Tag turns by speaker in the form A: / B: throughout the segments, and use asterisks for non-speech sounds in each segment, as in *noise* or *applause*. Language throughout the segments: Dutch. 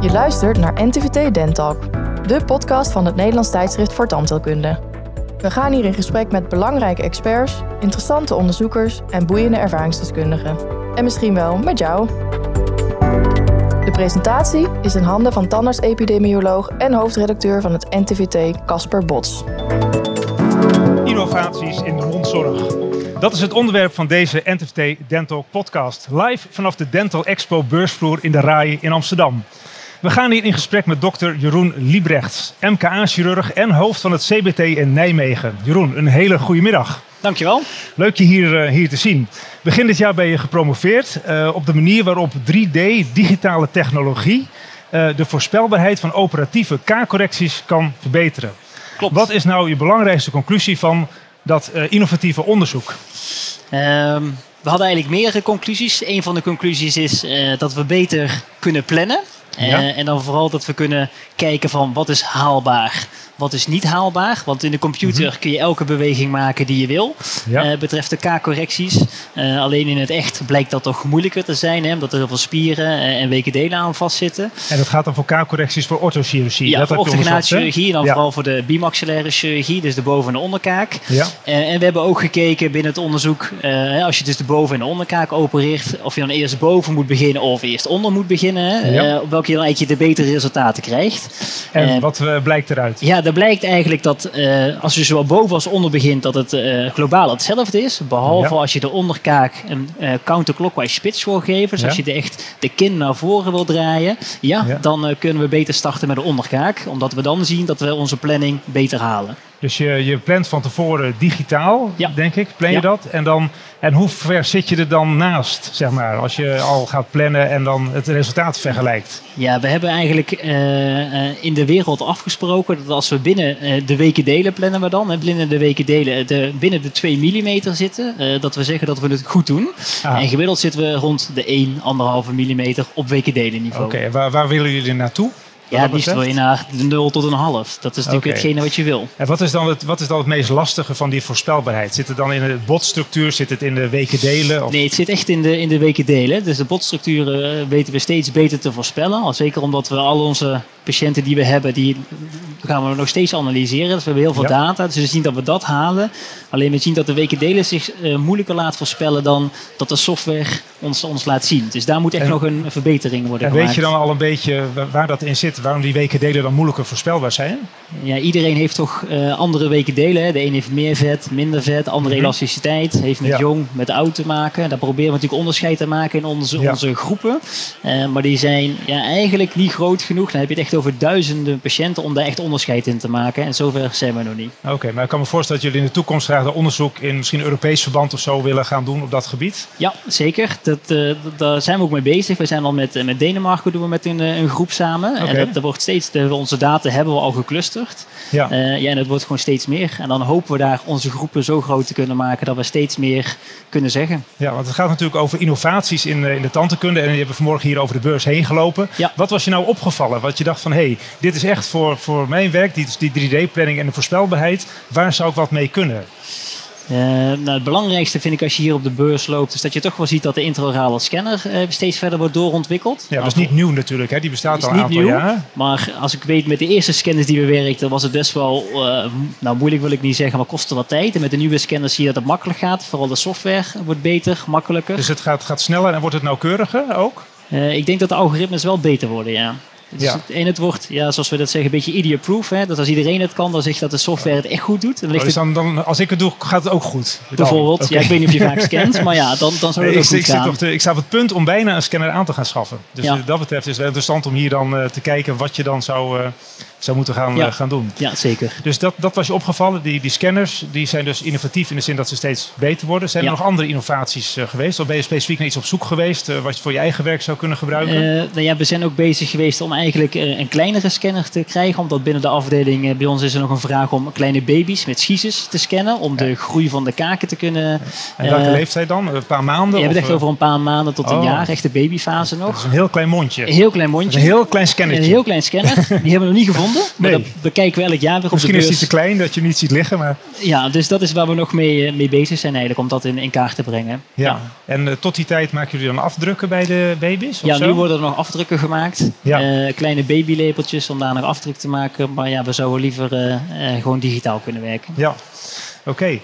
A: Je luistert naar NTVT Dentalk, de podcast van het Nederlands tijdschrift voor tandheelkunde. We gaan hier in gesprek met belangrijke experts, interessante onderzoekers en boeiende ervaringsdeskundigen. En misschien wel met jou. De presentatie is in handen van tandarts-epidemioloog en hoofdredacteur van het NTVT, Casper Bots.
B: Innovaties in de mondzorg. Dat is het onderwerp van deze NTVT Dental podcast. Live vanaf de Dental Expo beursvloer in de RAI in Amsterdam. We gaan hier in gesprek met dokter Jeroen Liebrechts, MKA-chirurg en hoofd van het CBT in Nijmegen. Jeroen, een hele goede middag.
C: Dankjewel.
B: Leuk je hier, uh, hier te zien. Begin dit jaar ben je gepromoveerd uh, op de manier waarop 3D, digitale technologie, uh, de voorspelbaarheid van operatieve K-correcties kan verbeteren.
C: Klopt.
B: Wat is nou je belangrijkste conclusie van dat innovatieve onderzoek?
C: Um, we hadden eigenlijk meerdere conclusies. Een van de conclusies is dat we beter kunnen plannen. Ja. Uh, en dan vooral dat we kunnen kijken van wat is haalbaar, wat is niet haalbaar. Want in de computer mm -hmm. kun je elke beweging maken die je wil. Ja. Uh, betreft de K-correcties. Uh, alleen in het echt blijkt dat toch moeilijker te zijn. Hè, omdat er heel veel spieren en weken delen aan vastzitten.
B: En dat gaat dan voor K-correcties voor orthochirurgie?
C: Ja, dat voor orthogonale chirurgie. En dan ja. vooral voor de bimaxillaire chirurgie. Dus de boven- en de onderkaak. Ja. en we hebben ook gekeken binnen het onderzoek. als je dus de boven- en de onderkaak opereert. Of je dan eerst boven moet beginnen of eerst onder moet beginnen. Ja. Op welke je dan eigenlijk de betere resultaten krijgt.
B: En wat blijkt eruit?
C: Ja, er blijkt eigenlijk dat uh, als je zowel boven als onder begint, dat het globaal hetzelfde is. Behalve ja. als je de onderkaak een counterclockwise spits wil geven. Dus ja. als je de echt de kin naar voren wil draaien, ja, ja. dan kunnen we beter starten met de onderkaak. Omdat we dan zien dat we onze planning beter halen.
B: Dus je, je plant van tevoren digitaal, ja. denk ik, plan je ja. dat. En, dan, en hoe ver zit je er dan naast, zeg maar, als je al gaat plannen en dan het resultaat vergelijkt?
C: Ja, we hebben eigenlijk uh, uh, in de wereld afgesproken dat als we binnen uh, de weken delen plannen we dan, binnen de weken delen de, binnen de 2 mm zitten, dat we zeggen dat we het goed doen. Ah. En gemiddeld zitten we rond de 1, 1,5 mm op weken delen niveau.
B: Oké, okay, waar, waar willen jullie naartoe?
C: Ja, liefst wil je naar de 0 tot een half. Dat is natuurlijk okay. hetgene wat je wil.
B: En wat is, dan het, wat is dan het meest lastige van die voorspelbaarheid? Zit het dan in de botstructuur? Zit het in de weken delen? Of?
C: Nee, het zit echt in de, in de weken delen. Dus de botstructuren weten we steeds beter te voorspellen. Al zeker omdat we al onze patiënten die we hebben, die gaan we nog steeds analyseren. Dus we hebben heel veel ja. data. Dus we zien dat we dat halen. Alleen we zien dat de weken delen zich uh, moeilijker laat voorspellen dan dat de software ons, ons laat zien. Dus daar moet echt en, nog een verbetering worden
B: en
C: gemaakt.
B: weet je dan al een beetje waar dat in zit? Waarom die weken delen dan moeilijker voorspelbaar zijn?
C: Ja, iedereen heeft toch uh, andere weken delen. Hè? De een heeft meer vet, minder vet, andere mm -hmm. elasticiteit. Heeft met ja. jong, met oud te maken. Daar proberen we natuurlijk onderscheid te maken in onze, ja. onze groepen. Uh, maar die zijn ja, eigenlijk niet groot genoeg. Dan heb je het echt over duizenden patiënten om daar echt onderscheid in te maken. En zover zijn we nog niet.
B: Oké, okay, maar ik kan me voorstellen dat jullie in de toekomst graag de onderzoek in misschien Europees verband of zo willen gaan doen op dat gebied.
C: Ja, zeker. Dat, uh, daar zijn we ook mee bezig. We zijn al met, met Denemarken doen we met een, een groep samen. Okay. En dat, dat wordt steeds, de, onze data hebben we al geclusterd. Ja. Uh, ja, en het wordt gewoon steeds meer. En dan hopen we daar onze groepen zo groot te kunnen maken dat we steeds meer kunnen zeggen.
B: Ja, want het gaat natuurlijk over innovaties in, in de tandheelkunde. En je hebt vanmorgen hier over de beurs heen gelopen. Ja. Wat was je nou opgevallen? Wat je dacht van, hé, hey, dit is echt voor, voor mijn werk, die, die 3D-planning en de voorspelbaarheid. Waar zou ik wat mee kunnen?
C: Uh, nou, het belangrijkste vind ik als je hier op de beurs loopt, is dat je toch wel ziet dat de intraorale scanner uh, steeds verder wordt doorontwikkeld.
B: Ja, dat is niet nieuw natuurlijk, hè? die bestaat al een aantal
C: nieuw. Maar als ik weet met de eerste scanners die we werkten, was het best wel, uh, nou moeilijk wil ik niet zeggen, maar kostte wat tijd. En met de nieuwe scanners zie je dat het makkelijk gaat. Vooral de software wordt beter, makkelijker.
B: Dus het gaat, gaat sneller en wordt het nauwkeuriger ook?
C: ik denk dat de algoritmes wel beter worden, ja. Dus ja. En het wordt, ja, zoals we dat zeggen, een beetje idiot-proof. Dat als iedereen het kan, dan zegt dat de software het echt goed doet. Dan
B: ligt oh, dus dan, dan, als ik het doe, gaat het ook goed?
C: Bijvoorbeeld. Okay. Ja, ik weet niet of je vaak *laughs* scant, maar ja, dan, dan zou het nee, ook
B: ik,
C: goed ik gaan.
B: Te, ik sta op het punt om bijna een scanner aan te gaan schaffen. Dus ja. dat betreft is het interessant om hier dan uh, te kijken wat je dan zou... Uh, zou moeten gaan,
C: ja.
B: uh, gaan doen.
C: Ja, zeker.
B: Dus dat, dat was je opgevallen. Die, die scanners die zijn dus innovatief in de zin dat ze steeds beter worden. Zijn er ja. nog andere innovaties uh, geweest? Of ben je specifiek naar iets op zoek geweest uh, wat je voor je eigen werk zou kunnen gebruiken?
C: nou ja, we zijn ook bezig geweest om eigenlijk een kleinere scanner te krijgen. Omdat binnen de afdeling bij ons is er nog een vraag om kleine baby's met schiezes te scannen. Om ja. de groei van de kaken te kunnen...
B: En welke leeftijd dan? Een paar maanden?
C: Je hebt het echt over een paar maanden tot een oh. jaar. Echt de babyfase nog. Dat
B: is een heel klein mondje.
C: Een heel klein mondje.
B: Een heel klein scanner.
C: Een heel klein scanner. Die hebben we nog niet gevonden. *laughs* bijzonder. Maar
B: Nee.
C: dat bekijken we elk jaar weer op
B: Misschien
C: de
B: is die te klein dat je niet ziet liggen, maar
C: Ja, dus dat is waar we nog mee, eh, mee bezig zijn eigenlijk, om dat in, in kaart te brengen.
B: ja. En eh, tot die tijd maken jullie dan afdrukken bij de baby's?
C: Ja,
B: zo?
C: nu worden er nog afdrukken gemaakt.
B: Ja.
C: Eh, kleine babylepeltjes om daar nog afdruk te maken. Maar ja, we zouden liever gewoon digitaal kunnen werken.
B: Ja, oké.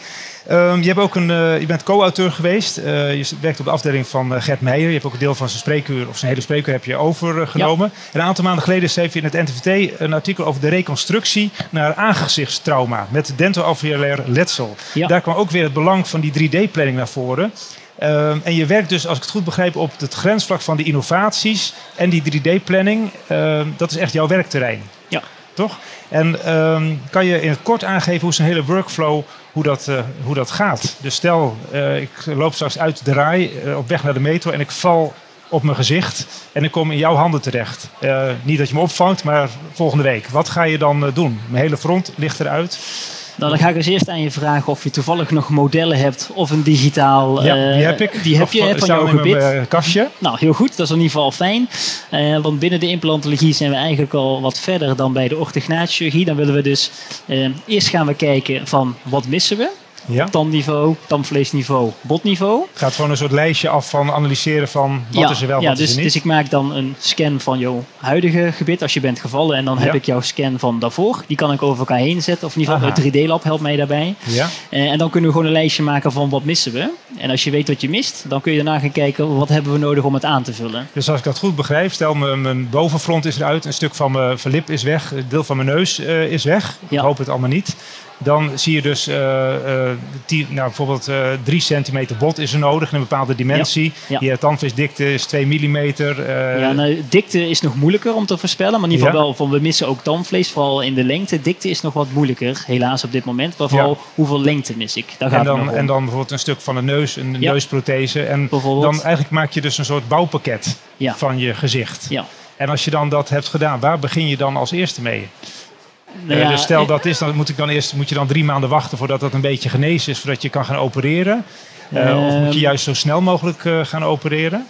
B: Ehm, je, hebt ook een, eh, je bent co-auteur geweest. Eh, je werkt op de afdeling van eh, Gert Meijer. Je hebt ook een deel van zijn spreekuur, of zijn hele spreekuur, heb je overgenomen. En een aantal maanden geleden schreef je in het NTVT een artikel over de reconstructie naar aangezichtstrauma met dentoalveolair letsel.
C: Ja.
B: Daar kwam ook weer het belang van die 3D-planning naar voren. Ehm, en je werkt dus, als ik het goed begrijp, op het grensvlak van die innovaties en die 3D-planning. Ehm, dat is echt jouw werkterrein.
C: Ja.
B: Toch? En kan je in het kort aangeven hoe zijn hele workflow, hoe dat, eh, hoe dat gaat? Dus stel, eh, ik loop straks uit de rij eh, op weg naar de metro en ik val op mijn gezicht en ik kom in jouw handen terecht. Niet dat je me opvangt, maar volgende week. Wat ga je dan doen? Mijn hele front ligt eruit.
C: Nou, dan ga ik als eerst aan je vragen of je toevallig nog modellen hebt of een digitaal...
B: ja,
C: eh,
B: die heb ik.
C: Die heb je
B: eh,
C: van jouw gebit.
B: eh, kastje.
C: Nou, heel goed. Dat is in ieder geval fijn. Eh, want binnen de implantologie zijn we eigenlijk al wat verder dan bij de orthognaaschirurgie. Dan willen we dus... eh, eerst gaan we kijken van wat missen we?
B: Ja.
C: Tandniveau, tandvleesniveau, botniveau.
B: Het gaat gewoon een soort lijstje af van analyseren van wat
C: ja,
B: is er wel,
C: ja,
B: wat
C: dus,
B: is er niet.
C: dus ik maak dan een scan van jouw huidige gebit als je bent gevallen. En dan heb ik jouw scan van daarvoor. Die kan ik over elkaar heen zetten. Of in ieder geval het 3D-lab helpt mij daarbij.
B: Ja.
C: Eh, en dan kunnen we gewoon een lijstje maken van wat missen we. En als je weet wat je mist, dan kun je daarna gaan kijken wat hebben we nodig om het aan te vullen.
B: Dus als ik dat goed begrijp, stel mijn, mijn bovenfront is eruit, een stuk van mijn van lip is weg, een deel van mijn neus eh, is weg. Ik hoop het allemaal niet. Dan zie je dus eh, eh, die, nou, bijvoorbeeld eh 3 centimeter bot is er nodig in een bepaalde dimensie.
C: Ja.
B: Je tandvleesdikte is 2 millimeter. eh,
C: ja, nou, dikte is nog moeilijker om te voorspellen. Maar in ieder geval
B: Ja.
C: wel van we missen ook tandvlees, vooral in de lengte. Dikte is nog wat moeilijker, helaas op dit moment. Maar vooral
B: Ja.
C: hoeveel lengte mis ik. Daar gaat
B: en, dan, en dan bijvoorbeeld een stuk van de neus, een
C: Ja.
B: neusprothese. En dan eigenlijk maak je dus een soort bouwpakket
C: Ja.
B: van je gezicht.
C: Ja.
B: En als je dan dat hebt gedaan, waar begin je dan als eerste mee?
C: Nou ja,
B: dus stel dat is, dan moet, ik dan eerst, moet je dan drie maanden wachten voordat dat een beetje genezen is, voordat je kan gaan opereren. Eh, of moet je
C: Ehm.
B: juist zo snel mogelijk eh, gaan opereren?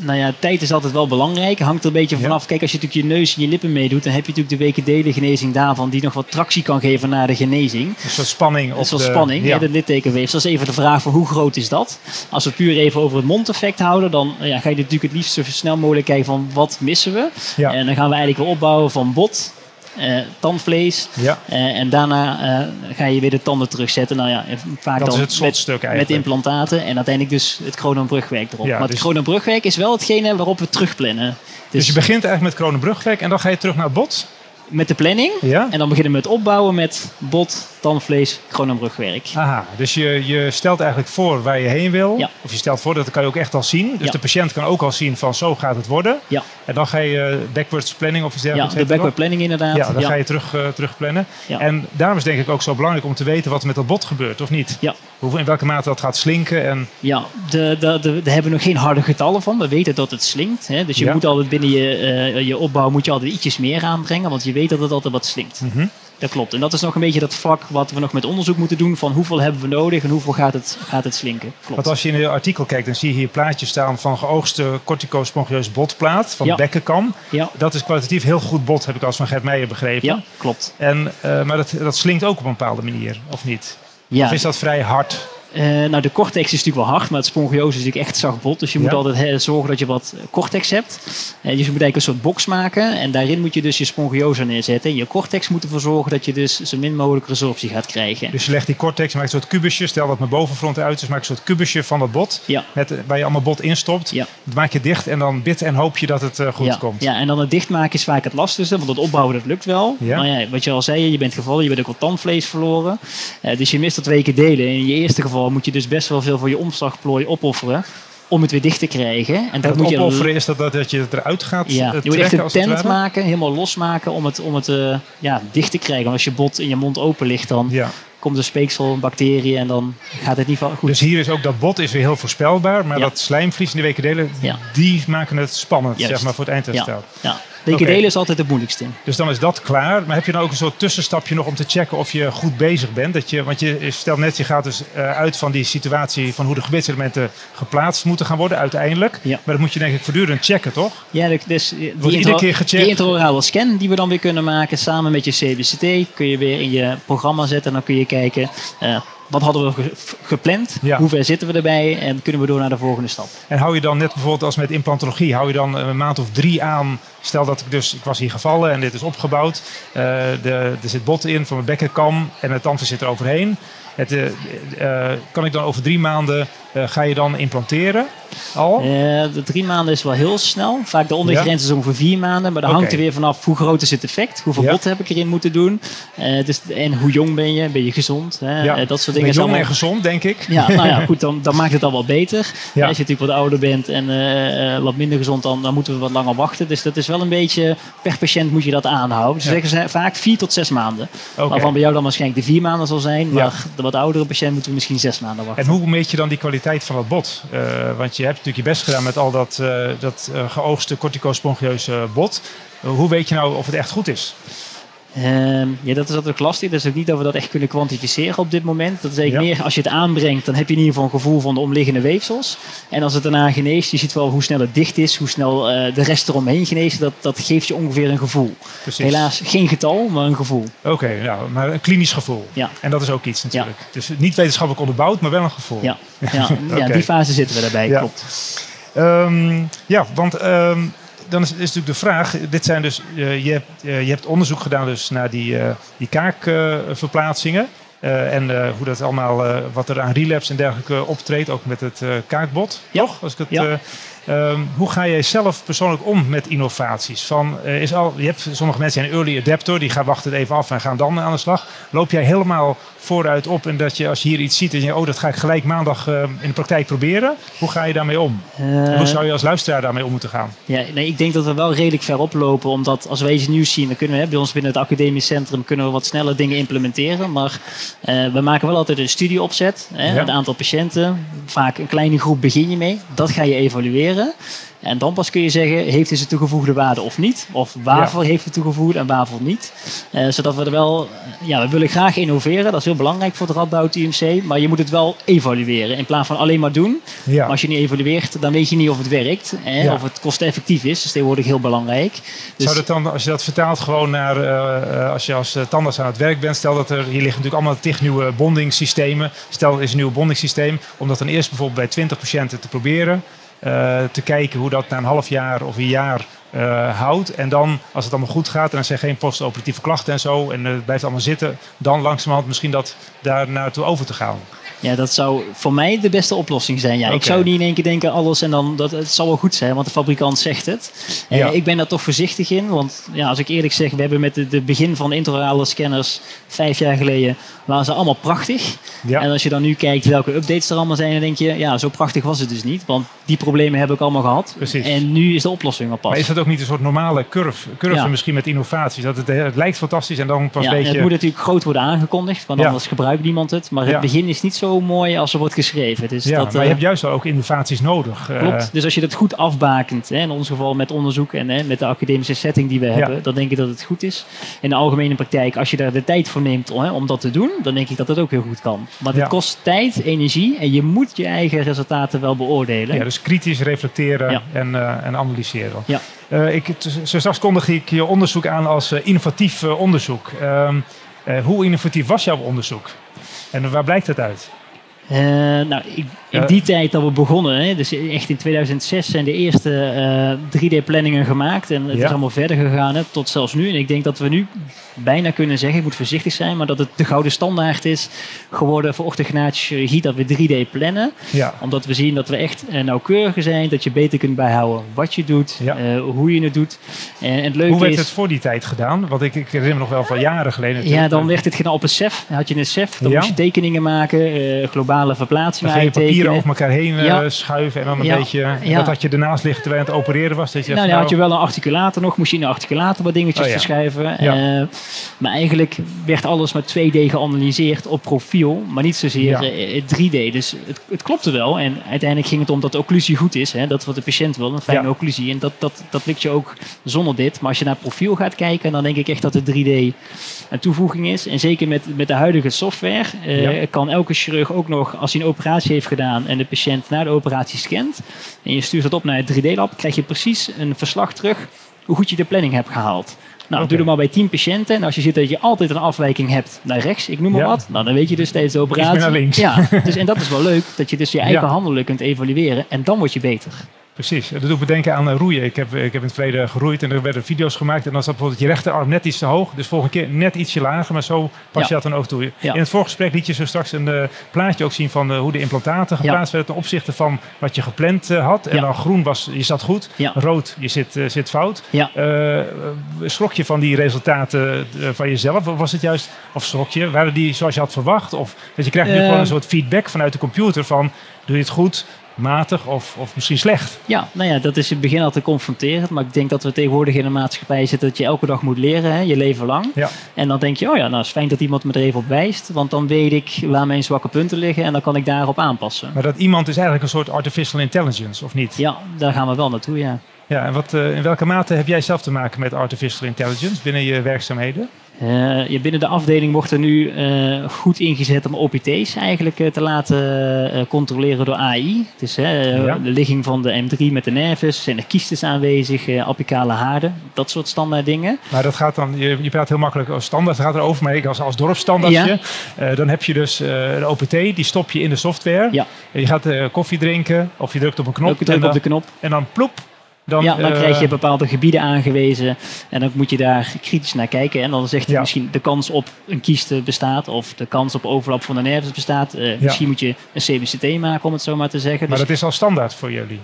C: Nou ja, tijd is altijd wel belangrijk. Hangt er een beetje
B: Ja.
C: vanaf. Kijk, als je natuurlijk je neus en je lippen meedoet, dan heb je natuurlijk de wekendelengenezing daarvan, die nog wat tractie kan geven naar de genezing.
B: Een soort spanning.
C: Dat
B: op
C: is wel
B: de,
C: spanning,
B: Ja.
C: de littekenweefsel. Dat is even de vraag van hoe groot is dat? Als we puur even over het mondeffect houden, dan ja, ga je natuurlijk het liefst zo snel mogelijk kijken van wat missen we.
B: Ja.
C: En dan gaan we eigenlijk weer opbouwen van bot, eh, tandvlees.
B: ja,
C: eh, en daarna eh, ga je weer de tanden terugzetten. Nou ja, vaak
B: dat is
C: dan
B: het slotstuk
C: met,
B: eigenlijk.
C: met implantaten en uiteindelijk dus het Kronenbrugwerk erop.
B: Ja,
C: maar
B: dus-
C: het Kronenbrugwerk is wel hetgene waarop we terugplannen. Dus,
B: dus je begint eigenlijk met Kronenbrugwerk en dan ga je terug naar het bot.
C: Met de planning.
B: Ja?
C: En dan beginnen we met opbouwen met bot, tandvlees, Kronenbrugwerk.
B: Aha, dus je, je stelt eigenlijk voor waar je heen wil.
C: Ja.
B: Of je stelt voor, dat kan je ook echt al zien. Dus
C: Ja.
B: de patiënt kan ook al zien van zo gaat het worden.
C: Ja,
B: En dan ga je eh, backwards planning of iets
C: ja
B: dergelijks.
C: de
B: heet dat
C: backward planning inderdaad.
B: Ja, dan ga je terug, eh, terugplannen.
C: Ja.
B: En daarom is denk ik ook zo belangrijk om te weten wat er met dat bot gebeurt, of niet?
C: Ja.
B: Hoeveel, in welke mate dat gaat slinken. En,
C: Ja, de, de, de, daar hebben we nog geen harde getallen van. We weten dat het slinkt. Hè? Dus je
B: Ja.
C: moet altijd binnen je, eh, je opbouw moet je altijd ietsjes meer aanbrengen. Want je weet dat het altijd wat slinkt.
B: Mhm.
C: Dat klopt. En dat is nog een beetje dat vlak wat we nog met onderzoek moeten doen. Van hoeveel hebben we nodig en hoeveel gaat het, gaat het slinken. Klopt.
B: Want als je in je artikel kijkt, dan zie je hier plaatjes staan van geoogste corticospongieuze botplaat van
C: Ja.
B: bekkenkam.
C: Ja,
B: Dat is kwalitatief heel goed bot, heb ik als van Gert Meijer begrepen.
C: ja klopt.
B: En, eh, maar dat, dat slinkt ook op een bepaalde manier, of niet?
C: Ja,
B: Of is dat vrij hard?
C: Eh, nou, de cortex is natuurlijk wel hard, maar het spongiose is natuurlijk echt zacht bot. Dus je moet
B: Ja.
C: altijd zorgen dat je wat cortex hebt. Eh, dus je moet eigenlijk een soort box maken. En daarin moet je dus je spongiose neerzetten. En je cortex moet ervoor zorgen dat je dus zo min mogelijk resorptie gaat krijgen.
B: Dus je legt die cortex, maakt een soort kubusje. Stel dat mijn bovenfront uit is, maak een soort kubusje van dat bot.
C: Ja.
B: Met, waar je allemaal bot instopt.
C: Ja.
B: Dat maak je dicht en dan bid en hoop je dat het eh, goed
C: ja,
B: komt.
C: ja, en dan het dichtmaken is vaak het lastigste, want het opbouwen dat lukt wel.
B: Ja.
C: Maar ja, wat je al zei, je bent gevallen, je bent ook wat tandvlees verloren. Eh, dus je mist dat twee keer delen. In je eerste geval moet je dus best wel veel voor je omslagplooi opofferen om het weer dicht te krijgen. En
B: En
C: dat moet je
B: opofferen is dat, dat, je het eruit gaat
C: Ja,
B: eh,
C: je moet echt een tent maken, helemaal losmaken om het, om het eh, ja, dicht te krijgen. Want als je bot in je mond open ligt, dan
B: Ja.
C: komt er speeksel, bacteriën en dan gaat het niet van goed.
B: Dus hier is ook dat bot is weer heel voorspelbaar. Maar
C: Ja.
B: dat slijmvlies in de wekendelen,
C: Ja.
B: die maken het spannend
C: Juist.
B: zeg maar, voor het eindherstel.
C: ja. Weken
B: Oké.
C: delen is altijd het moeilijkste.
B: Dus dan is dat klaar. Maar heb je dan ook een soort tussenstapje nog om te checken of je goed bezig bent? Dat je, want je stelt net, je gaat dus eh, uit van die situatie van hoe de gebedselementen geplaatst moeten gaan worden uiteindelijk.
C: Ja.
B: Maar dat moet je denk ik voortdurend checken, toch?
C: Ja, dus die,
B: iedere
C: intro-
B: keer gecheckt.
C: die intraorale scan die we dan weer kunnen maken samen met je CBCT kun je weer in je programma zetten. En dan kun je kijken, eh, wat hadden we ge- gepland?
B: Ja.
C: Hoe ver zitten we erbij? En kunnen we door naar de volgende stap?
B: En hou je dan net bijvoorbeeld als met implantologie, hou je dan een maand of drie aan. Stel dat ik dus, ik was hier gevallen en dit is opgebouwd. Eh, de, er zit bot in van mijn bekkenkam en het tandvlees zit er overheen. Het, eh, eh, kan ik dan over drie maanden, ga je dan implanteren al?
C: Eh, de drie maanden is wel heel snel. Vaak de ondergrens is ongeveer vier maanden. Maar dan
B: Oké.
C: hangt er weer vanaf hoe groot is het effect. Hoeveel
B: Ja.
C: bot heb ik erin moeten doen. Eh, dus, en hoe jong ben je? Ben je gezond? Hè?
B: Ja.
C: Eh, dat soort dingen.
B: jong
C: allemaal-
B: en gezond, denk ik.
C: Ja, nou ja, *laughs* goed, dan, dan maakt het al wat beter.
B: Ja.
C: Als je natuurlijk wat ouder bent en wat minder gezond, dan, dan moeten we wat langer wachten. Dus dat is wel een beetje, per patiënt moet je dat aanhouden. Dus zeggen ze vaak vier tot zes maanden. Waarvan bij jou dan waarschijnlijk de vier maanden zal zijn. Maar de wat oudere patiënt moeten we misschien zes maanden wachten.
B: En hoe meet je dan die kwaliteit van het bot? Want je hebt natuurlijk je best gedaan met al dat, eh, dat eh, geoogste corticospongeuze bot. Eh, hoe weet je nou of het echt goed is?
C: Ehm, ja, dat is natuurlijk lastig. Dat is ook niet dat we dat echt kunnen kwantificeren op dit moment. Dat is eigenlijk
B: Ja.
C: meer als je het aanbrengt, dan heb je in ieder geval een gevoel van de omliggende weefsels. En als het daarna geneest, je ziet wel hoe snel het dicht is, hoe snel eh, de rest eromheen geneest. Dat, dat geeft je ongeveer een gevoel.
B: Precies.
C: Helaas geen getal, maar een gevoel.
B: Oké, nou, maar een klinisch gevoel.
C: Ja.
B: En dat is ook iets natuurlijk. Dus niet wetenschappelijk onderbouwd, maar wel een gevoel.
C: Ja, ja, *laughs* ja die fase zitten we daarbij,
B: Ja.
C: klopt.
B: Ehm, ja, want ehm, dan is, is natuurlijk de vraag. Dit zijn dus, je, hebt, eh, je hebt onderzoek gedaan dus naar die, eh, die kaakverplaatsingen. Eh, en hoe dat allemaal, wat er aan relapse en dergelijke optreedt, ook met het kaakbot.
C: Ja.
B: Toch? Als ik het,
C: Ja.
B: Eh, ehm, hoe ga jij zelf persoonlijk om met innovaties? Van, eh, is al, je hebt, sommige mensen zijn early adapter, die gaan wachten het even af en gaan dan aan de slag. Loop jij helemaal vooruit op en dat je als je hier iets ziet en je oh, dat ga ik gelijk maandag eh, in de praktijk proberen. Hoe ga je daarmee om?
C: Eh,
B: Hoe zou je als luisteraar daarmee om moeten gaan?
C: Ja, nee, ik denk dat we wel redelijk ver oplopen. Omdat als wij iets nieuws zien, dan kunnen we hè, bij ons binnen het academisch centrum kunnen we wat sneller dingen implementeren. Maar eh, we maken wel altijd een studieopzet. Hè,
B: Ja.
C: Het aantal patiënten, vaak een kleine groep begin je mee. Dat ga je evalueren. En dan pas kun je zeggen, heeft het toegevoegde waarde of niet? Of waarvoor heeft het toegevoegd en waarvoor niet? Eh, zodat we er wel, ja, we willen graag innoveren. Dat is heel belangrijk voor het Radboud UMC. Maar je moet het wel evalueren in plaats van alleen maar doen.
B: Ja.
C: Maar als je niet evalueert, dan weet je niet of het werkt. Hè,
B: Ja.
C: Of het kosteneffectief is. Dat is tegenwoordig heel belangrijk. Dus,
B: Zou dat dan, als je dat vertaalt gewoon naar, eh, als je als eh, tandarts aan het werk bent, stel dat er, hier liggen natuurlijk allemaal tig nieuwe bondingssystemen. Stel er is een nieuw bondingssysteem, om dat dan eerst bijvoorbeeld bij 20 patiënten te proberen. Eh, te kijken hoe dat na een half jaar of een jaar houdt. En dan, als het allemaal goed gaat en er zijn geen postoperatieve klachten en zo, en het blijft allemaal zitten, dan langzamerhand misschien dat daar naartoe over te gaan.
C: ja, dat zou voor mij de beste oplossing zijn. Ja, Ik zou niet in één keer denken alles en dan dat het zal wel goed zijn, want de fabrikant zegt het. Eh,
B: Ja.
C: Ik ben daar toch voorzichtig in, want ja, als ik eerlijk zeg, we hebben met de, de begin van intraorale scanners vijf jaar geleden waren ze allemaal prachtig.
B: Ja.
C: En als je dan nu kijkt welke updates er allemaal zijn, dan denk je, ja, zo prachtig was het dus niet, want die problemen heb ik allemaal gehad.
B: Precies.
C: En nu is de oplossing al pas.
B: Dat ook niet een soort normale curve, curve
C: Ja.
B: misschien met innovaties? Dat het, het lijkt fantastisch en dan pas
C: Ja,
B: een
C: en
B: beetje...
C: het moet natuurlijk groot worden aangekondigd, want anders gebruikt niemand het. Maar het begin is niet zo mooi als er wordt geschreven. Dus
B: ja,
C: dat,
B: maar
C: eh,
B: je hebt juist ook innovaties nodig. eh,
C: klopt. Dus als je dat goed afbakent, hè, in ons geval met onderzoek en hè, met de academische setting die we hebben, dan denk ik dat het goed is. In de algemene praktijk, als je daar de tijd voor neemt om, hè, om dat te doen, dan denk ik dat dat ook heel goed kan. Maar het kost tijd, energie en je moet je eigen resultaten wel beoordelen.
B: Ja, dus kritisch reflecteren
C: Ja.
B: en, eh, en analyseren.
C: Ja.
B: Eh, ik, zo kondig ik je onderzoek aan als eh, innovatief eh, onderzoek. Ehm, eh, hoe innovatief was jouw onderzoek? En waar blijkt het uit?
C: Eh, nou, ik- in
B: Ja.
C: die tijd dat we begonnen, hè, dus echt in 2006 zijn de eerste eh, 3D-planningen gemaakt. En het
B: Ja.
C: is allemaal verder gegaan hè, tot zelfs nu. En ik denk dat we nu bijna kunnen zeggen, ik moet voorzichtig zijn, maar dat het de gouden standaard is geworden voor orthognathische chirurgie dat we 3D plannen.
B: Ja.
C: Omdat we zien dat we echt eh, nauwkeuriger zijn, dat je beter kunt bijhouden wat je doet, eh, hoe je het doet. En, het leuke
B: Hoe werd
C: is...
B: het voor die tijd gedaan? Want ik, ik herinner me nog wel van jaren geleden.
C: Ja, dan werd het gedaan op een CEF. Dan had je een CEF, dan moest je tekeningen maken, eh, globaal verplaatsing
B: Dan je papieren over elkaar heen eh,
C: Ja.
B: schuiven en dan een
C: Ja.
B: beetje...
C: Ja.
B: Wat had je ernaast liggen terwijl je aan het opereren was? Dat je
C: Nou, dan had je wel een articulator nog, moest je in de articulator wat dingetjes
B: Oh ja.
C: verschuiven.
B: Ja.
C: Eh, maar eigenlijk werd alles met 2D geanalyseerd op profiel, maar niet zozeer
B: Ja.
C: eh, 3D. Dus het, het klopte wel. En uiteindelijk ging het om dat de occlusie goed is. Hè? Dat wat de patiënt wil, een fijne occlusie. En dat, dat, dat lukt je ook zonder dit. Maar als je naar profiel gaat kijken, dan denk ik echt dat de 3D een toevoeging is. En zeker met, met de huidige software eh,
B: Ja.
C: kan elke chirurg ook nog, als hij een operatie heeft gedaan en de patiënt na de operatie scant, en je stuurt dat op naar het 3D-lab, krijg je precies een verslag terug hoe goed je de planning hebt gehaald. Nou, doe er maar bij 10 patiënten. En als je ziet dat je altijd een afwijking hebt naar rechts, ik noem maar
B: Ja.
C: wat, nou, dan weet je dus steeds de operatie.
B: meer naar links.
C: Ja, dus, en dat is wel leuk, dat je dus je *laughs* eigen
B: Ja.
C: handelen kunt evalueren en dan word je beter.
B: Precies, dat doet me denken aan eh, roeien. Ik heb, ik heb in het verleden geroeid en er werden video's gemaakt. En dan zat bijvoorbeeld je rechterarm net iets te hoog. Dus volgende keer net ietsje lager, maar zo pas
C: Ja.
B: je dat dan ook toe.
C: Ja.
B: In het voorgesprek liet je zo straks een eh, plaatje ook zien van eh, hoe de implantaten geplaatst werden ten opzichte van wat je gepland had. En dan groen was, je zat goed. Rood, je zit, zit fout. Schrok je van die resultaten van jezelf? Of was het juist, of schrok je? Waren die zoals je had verwacht? Of dat je krijgt nu gewoon een soort feedback vanuit de computer van doe je het goed, matig of, of misschien slecht?
C: Ja, nou ja, dat is in het begin altijd confronterend. Maar ik denk dat we tegenwoordig in een maatschappij zitten dat je elke dag moet leren, hè, je leven lang.
B: Ja.
C: En dan denk je, oh ja, nou is fijn dat iemand me er even op wijst. Want dan weet ik waar mijn zwakke punten liggen en dan kan ik daarop aanpassen.
B: Maar dat iemand is eigenlijk een soort artificial intelligence, of niet?
C: Ja, daar gaan we wel naartoe, ja.
B: Ja, en wat, eh, in welke mate heb jij zelf te maken met artificial intelligence binnen je werkzaamheden?
C: Ja, binnen de afdeling wordt er nu eh, goed ingezet om OPT's eigenlijk eh, te laten controleren door AI. Dus
B: Ja.
C: de ligging van de M3 met de nervus, zijn er kiestes aanwezig, apicale haarden, dat soort standaard dingen.
B: Maar dat gaat dan, je, je praat heel makkelijk als standaard, gaat erover, maar ik als, als dorpsstandaardje, eh, dan heb je dus de OPT, die stop je in de software.
C: Ja.
B: En je gaat koffie drinken of je drukt op een knop
C: druk
B: en,
C: op de knop.
B: en dan ploep. Dan,
C: ja, dan
B: eh,
C: krijg je bepaalde gebieden aangewezen en dan moet je daar kritisch naar kijken. En dan zegt hij
B: Ja.
C: misschien de kans op een kieste bestaat of de kans op overlap van de nervus bestaat. Eh, Misschien moet je een CBCT maken om het zo maar te zeggen.
B: Maar
C: Dus,
B: dat is al standaard voor jullie.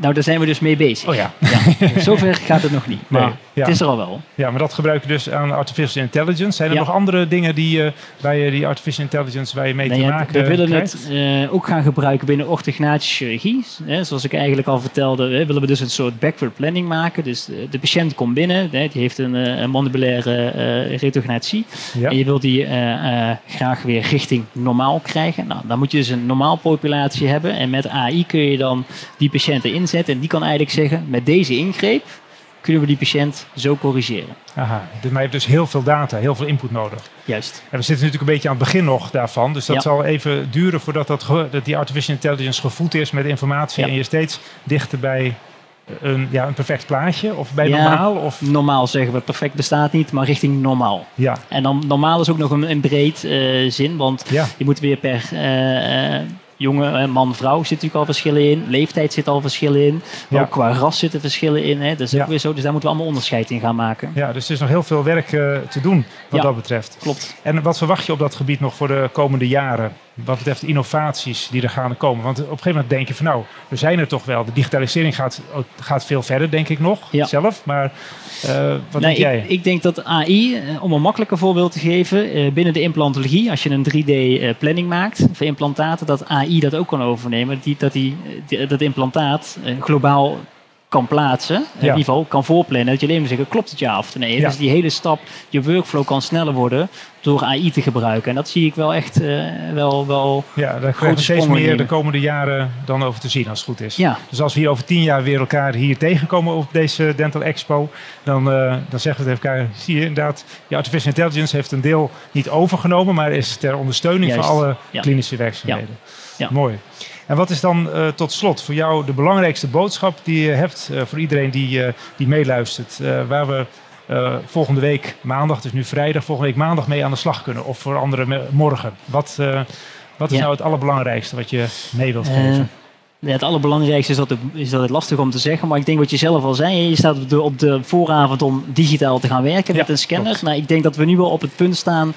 C: Nou, daar zijn we dus mee bezig.
B: Oh ja.
C: Ja, *laughs* zover gaat het nog niet, maar
B: Nee, ja.
C: het is er al wel.
B: Ja, maar dat gebruik je dus aan artificial intelligence. Zijn er
C: Ja.
B: nog andere dingen die, eh, waar je die artificial intelligence waar je mee
C: Nou
B: te maken
C: we willen
B: krijgt?
C: het eh, ook gaan gebruiken binnen orthognatische chirurgie. Hè, zoals ik eigenlijk al vertelde, hè, willen we dus een soort backward planning maken. Dus eh, de patiënt komt binnen, hè, die heeft een, eh, een mandibulaire eh retognatie. En je wilt die eh, eh, graag weer richting normaal krijgen. Nou, dan moet je dus een normaal populatie hebben. En met AI kun je dan die patiënten En die kan eigenlijk zeggen, met deze ingreep kunnen we die patiënt zo corrigeren.
B: Aha, dus- maar je hebt dus heel veel data, heel veel input nodig.
C: Juist.
B: En we zitten natuurlijk een beetje aan het begin nog daarvan. Dus dat
C: Ja.
B: zal even duren voordat dat, die artificial intelligence gevoed is met informatie.
C: Ja.
B: En je steeds dichter bij een, ja, een perfect plaatje of bij
C: Ja.
B: normaal. Of,
C: Normaal zeggen we, perfect bestaat niet, maar richting normaal.
B: ja,
C: En dan normaal is ook nog een, een breed eh, zin, want
B: ja,
C: je moet weer per eh, eh, jongen, man, vrouw zit natuurlijk al verschillen in. Leeftijd zit al verschillen in. Maar
B: Ja.
C: ook qua ras zitten verschillen in. Hè. Dat is
B: Ja.
C: ook weer zo, dus daar moeten we allemaal onderscheid in gaan maken.
B: ja, dus er is nog heel veel werk eh, te doen wat
C: Ja.
B: dat betreft.
C: Klopt.
B: En wat verwacht je op dat gebied nog voor de komende jaren? Wat betreft innovaties die er gaan komen. Want op een gegeven moment denk je van nou, we zijn er toch wel. De digitalisering gaat, gaat veel verder, denk ik nog,
C: Ja.
B: zelf. Maar eh, wat
C: Nee,
B: denk jij?
C: ik, ik denk dat AI, eh, om een makkelijker voorbeeld te geven, eh, binnen de implantologie, als je een 3D-planning maakt voor implantaten, dat AI dat ook kan overnemen. Die, dat die, dat implantaat globaal kan plaatsen, in ieder geval kan voorplannen. Dat je alleen maar zeggen, klopt het ja of nee?
B: Ja.
C: Dus die hele stap, je workflow kan sneller worden door AI te gebruiken. En dat zie ik wel echt eh, wel, wel
B: Ja, daar we
C: grote
B: steeds meer de komende jaren dan over te zien als het goed is.
C: Ja,
B: Dus als we hier over tien jaar weer elkaar hier tegenkomen op deze Dental Expo, dan, eh, dan zeggen we tegen elkaar, zie je inderdaad, die artificial intelligence heeft een deel niet overgenomen, maar is ter ondersteuning
C: Juist,
B: van alle klinische werkzaamheden.
C: Ja.
B: Mooi. En wat is dan eh, tot slot voor jou de belangrijkste boodschap die je hebt eh, voor iedereen die, eh, die meeluistert, waar we volgende week maandag, dus nu vrijdag, volgende week maandag mee aan de slag kunnen of voor anderen morgen? Wat, wat is
C: Ja.
B: nou het allerbelangrijkste wat je mee wilt geven?
C: Ja, het allerbelangrijkste is dat, het, is dat het lastig om te zeggen. Maar ik denk wat je zelf al zei. Je staat op de, op de vooravond om digitaal te gaan werken
B: Ja,
C: met een scanner.
B: klopt.
C: Nou, ik denk dat we nu wel op het punt staan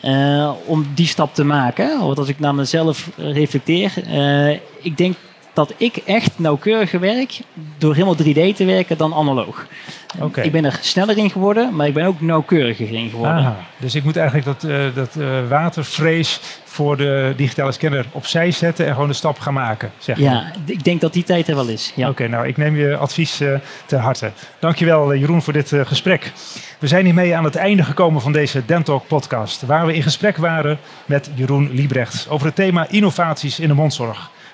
C: eh, om die stap te maken. Want als ik naar mezelf eh, reflecteer. eh, ik denk dat ik echt nauwkeuriger werk door helemaal 3D te werken dan analoog. Ik ben er sneller in geworden, maar ik ben ook nauwkeuriger in geworden.
B: Aha, dus ik moet eigenlijk dat, eh, dat eh, watervrees voor de digitale scanner opzij zetten en gewoon de stap gaan maken, zeg je.
C: Ja, ik denk dat die tijd er wel is. Ja.
B: Oké, nou ik neem je advies uh, ter harte. Dankjewel uh, Jeroen voor dit uh, gesprek. We zijn hiermee aan het einde gekomen van deze Dentalk podcast, waar we in gesprek waren met Jeroen Liebrechts over het thema innovaties in de mondzorg.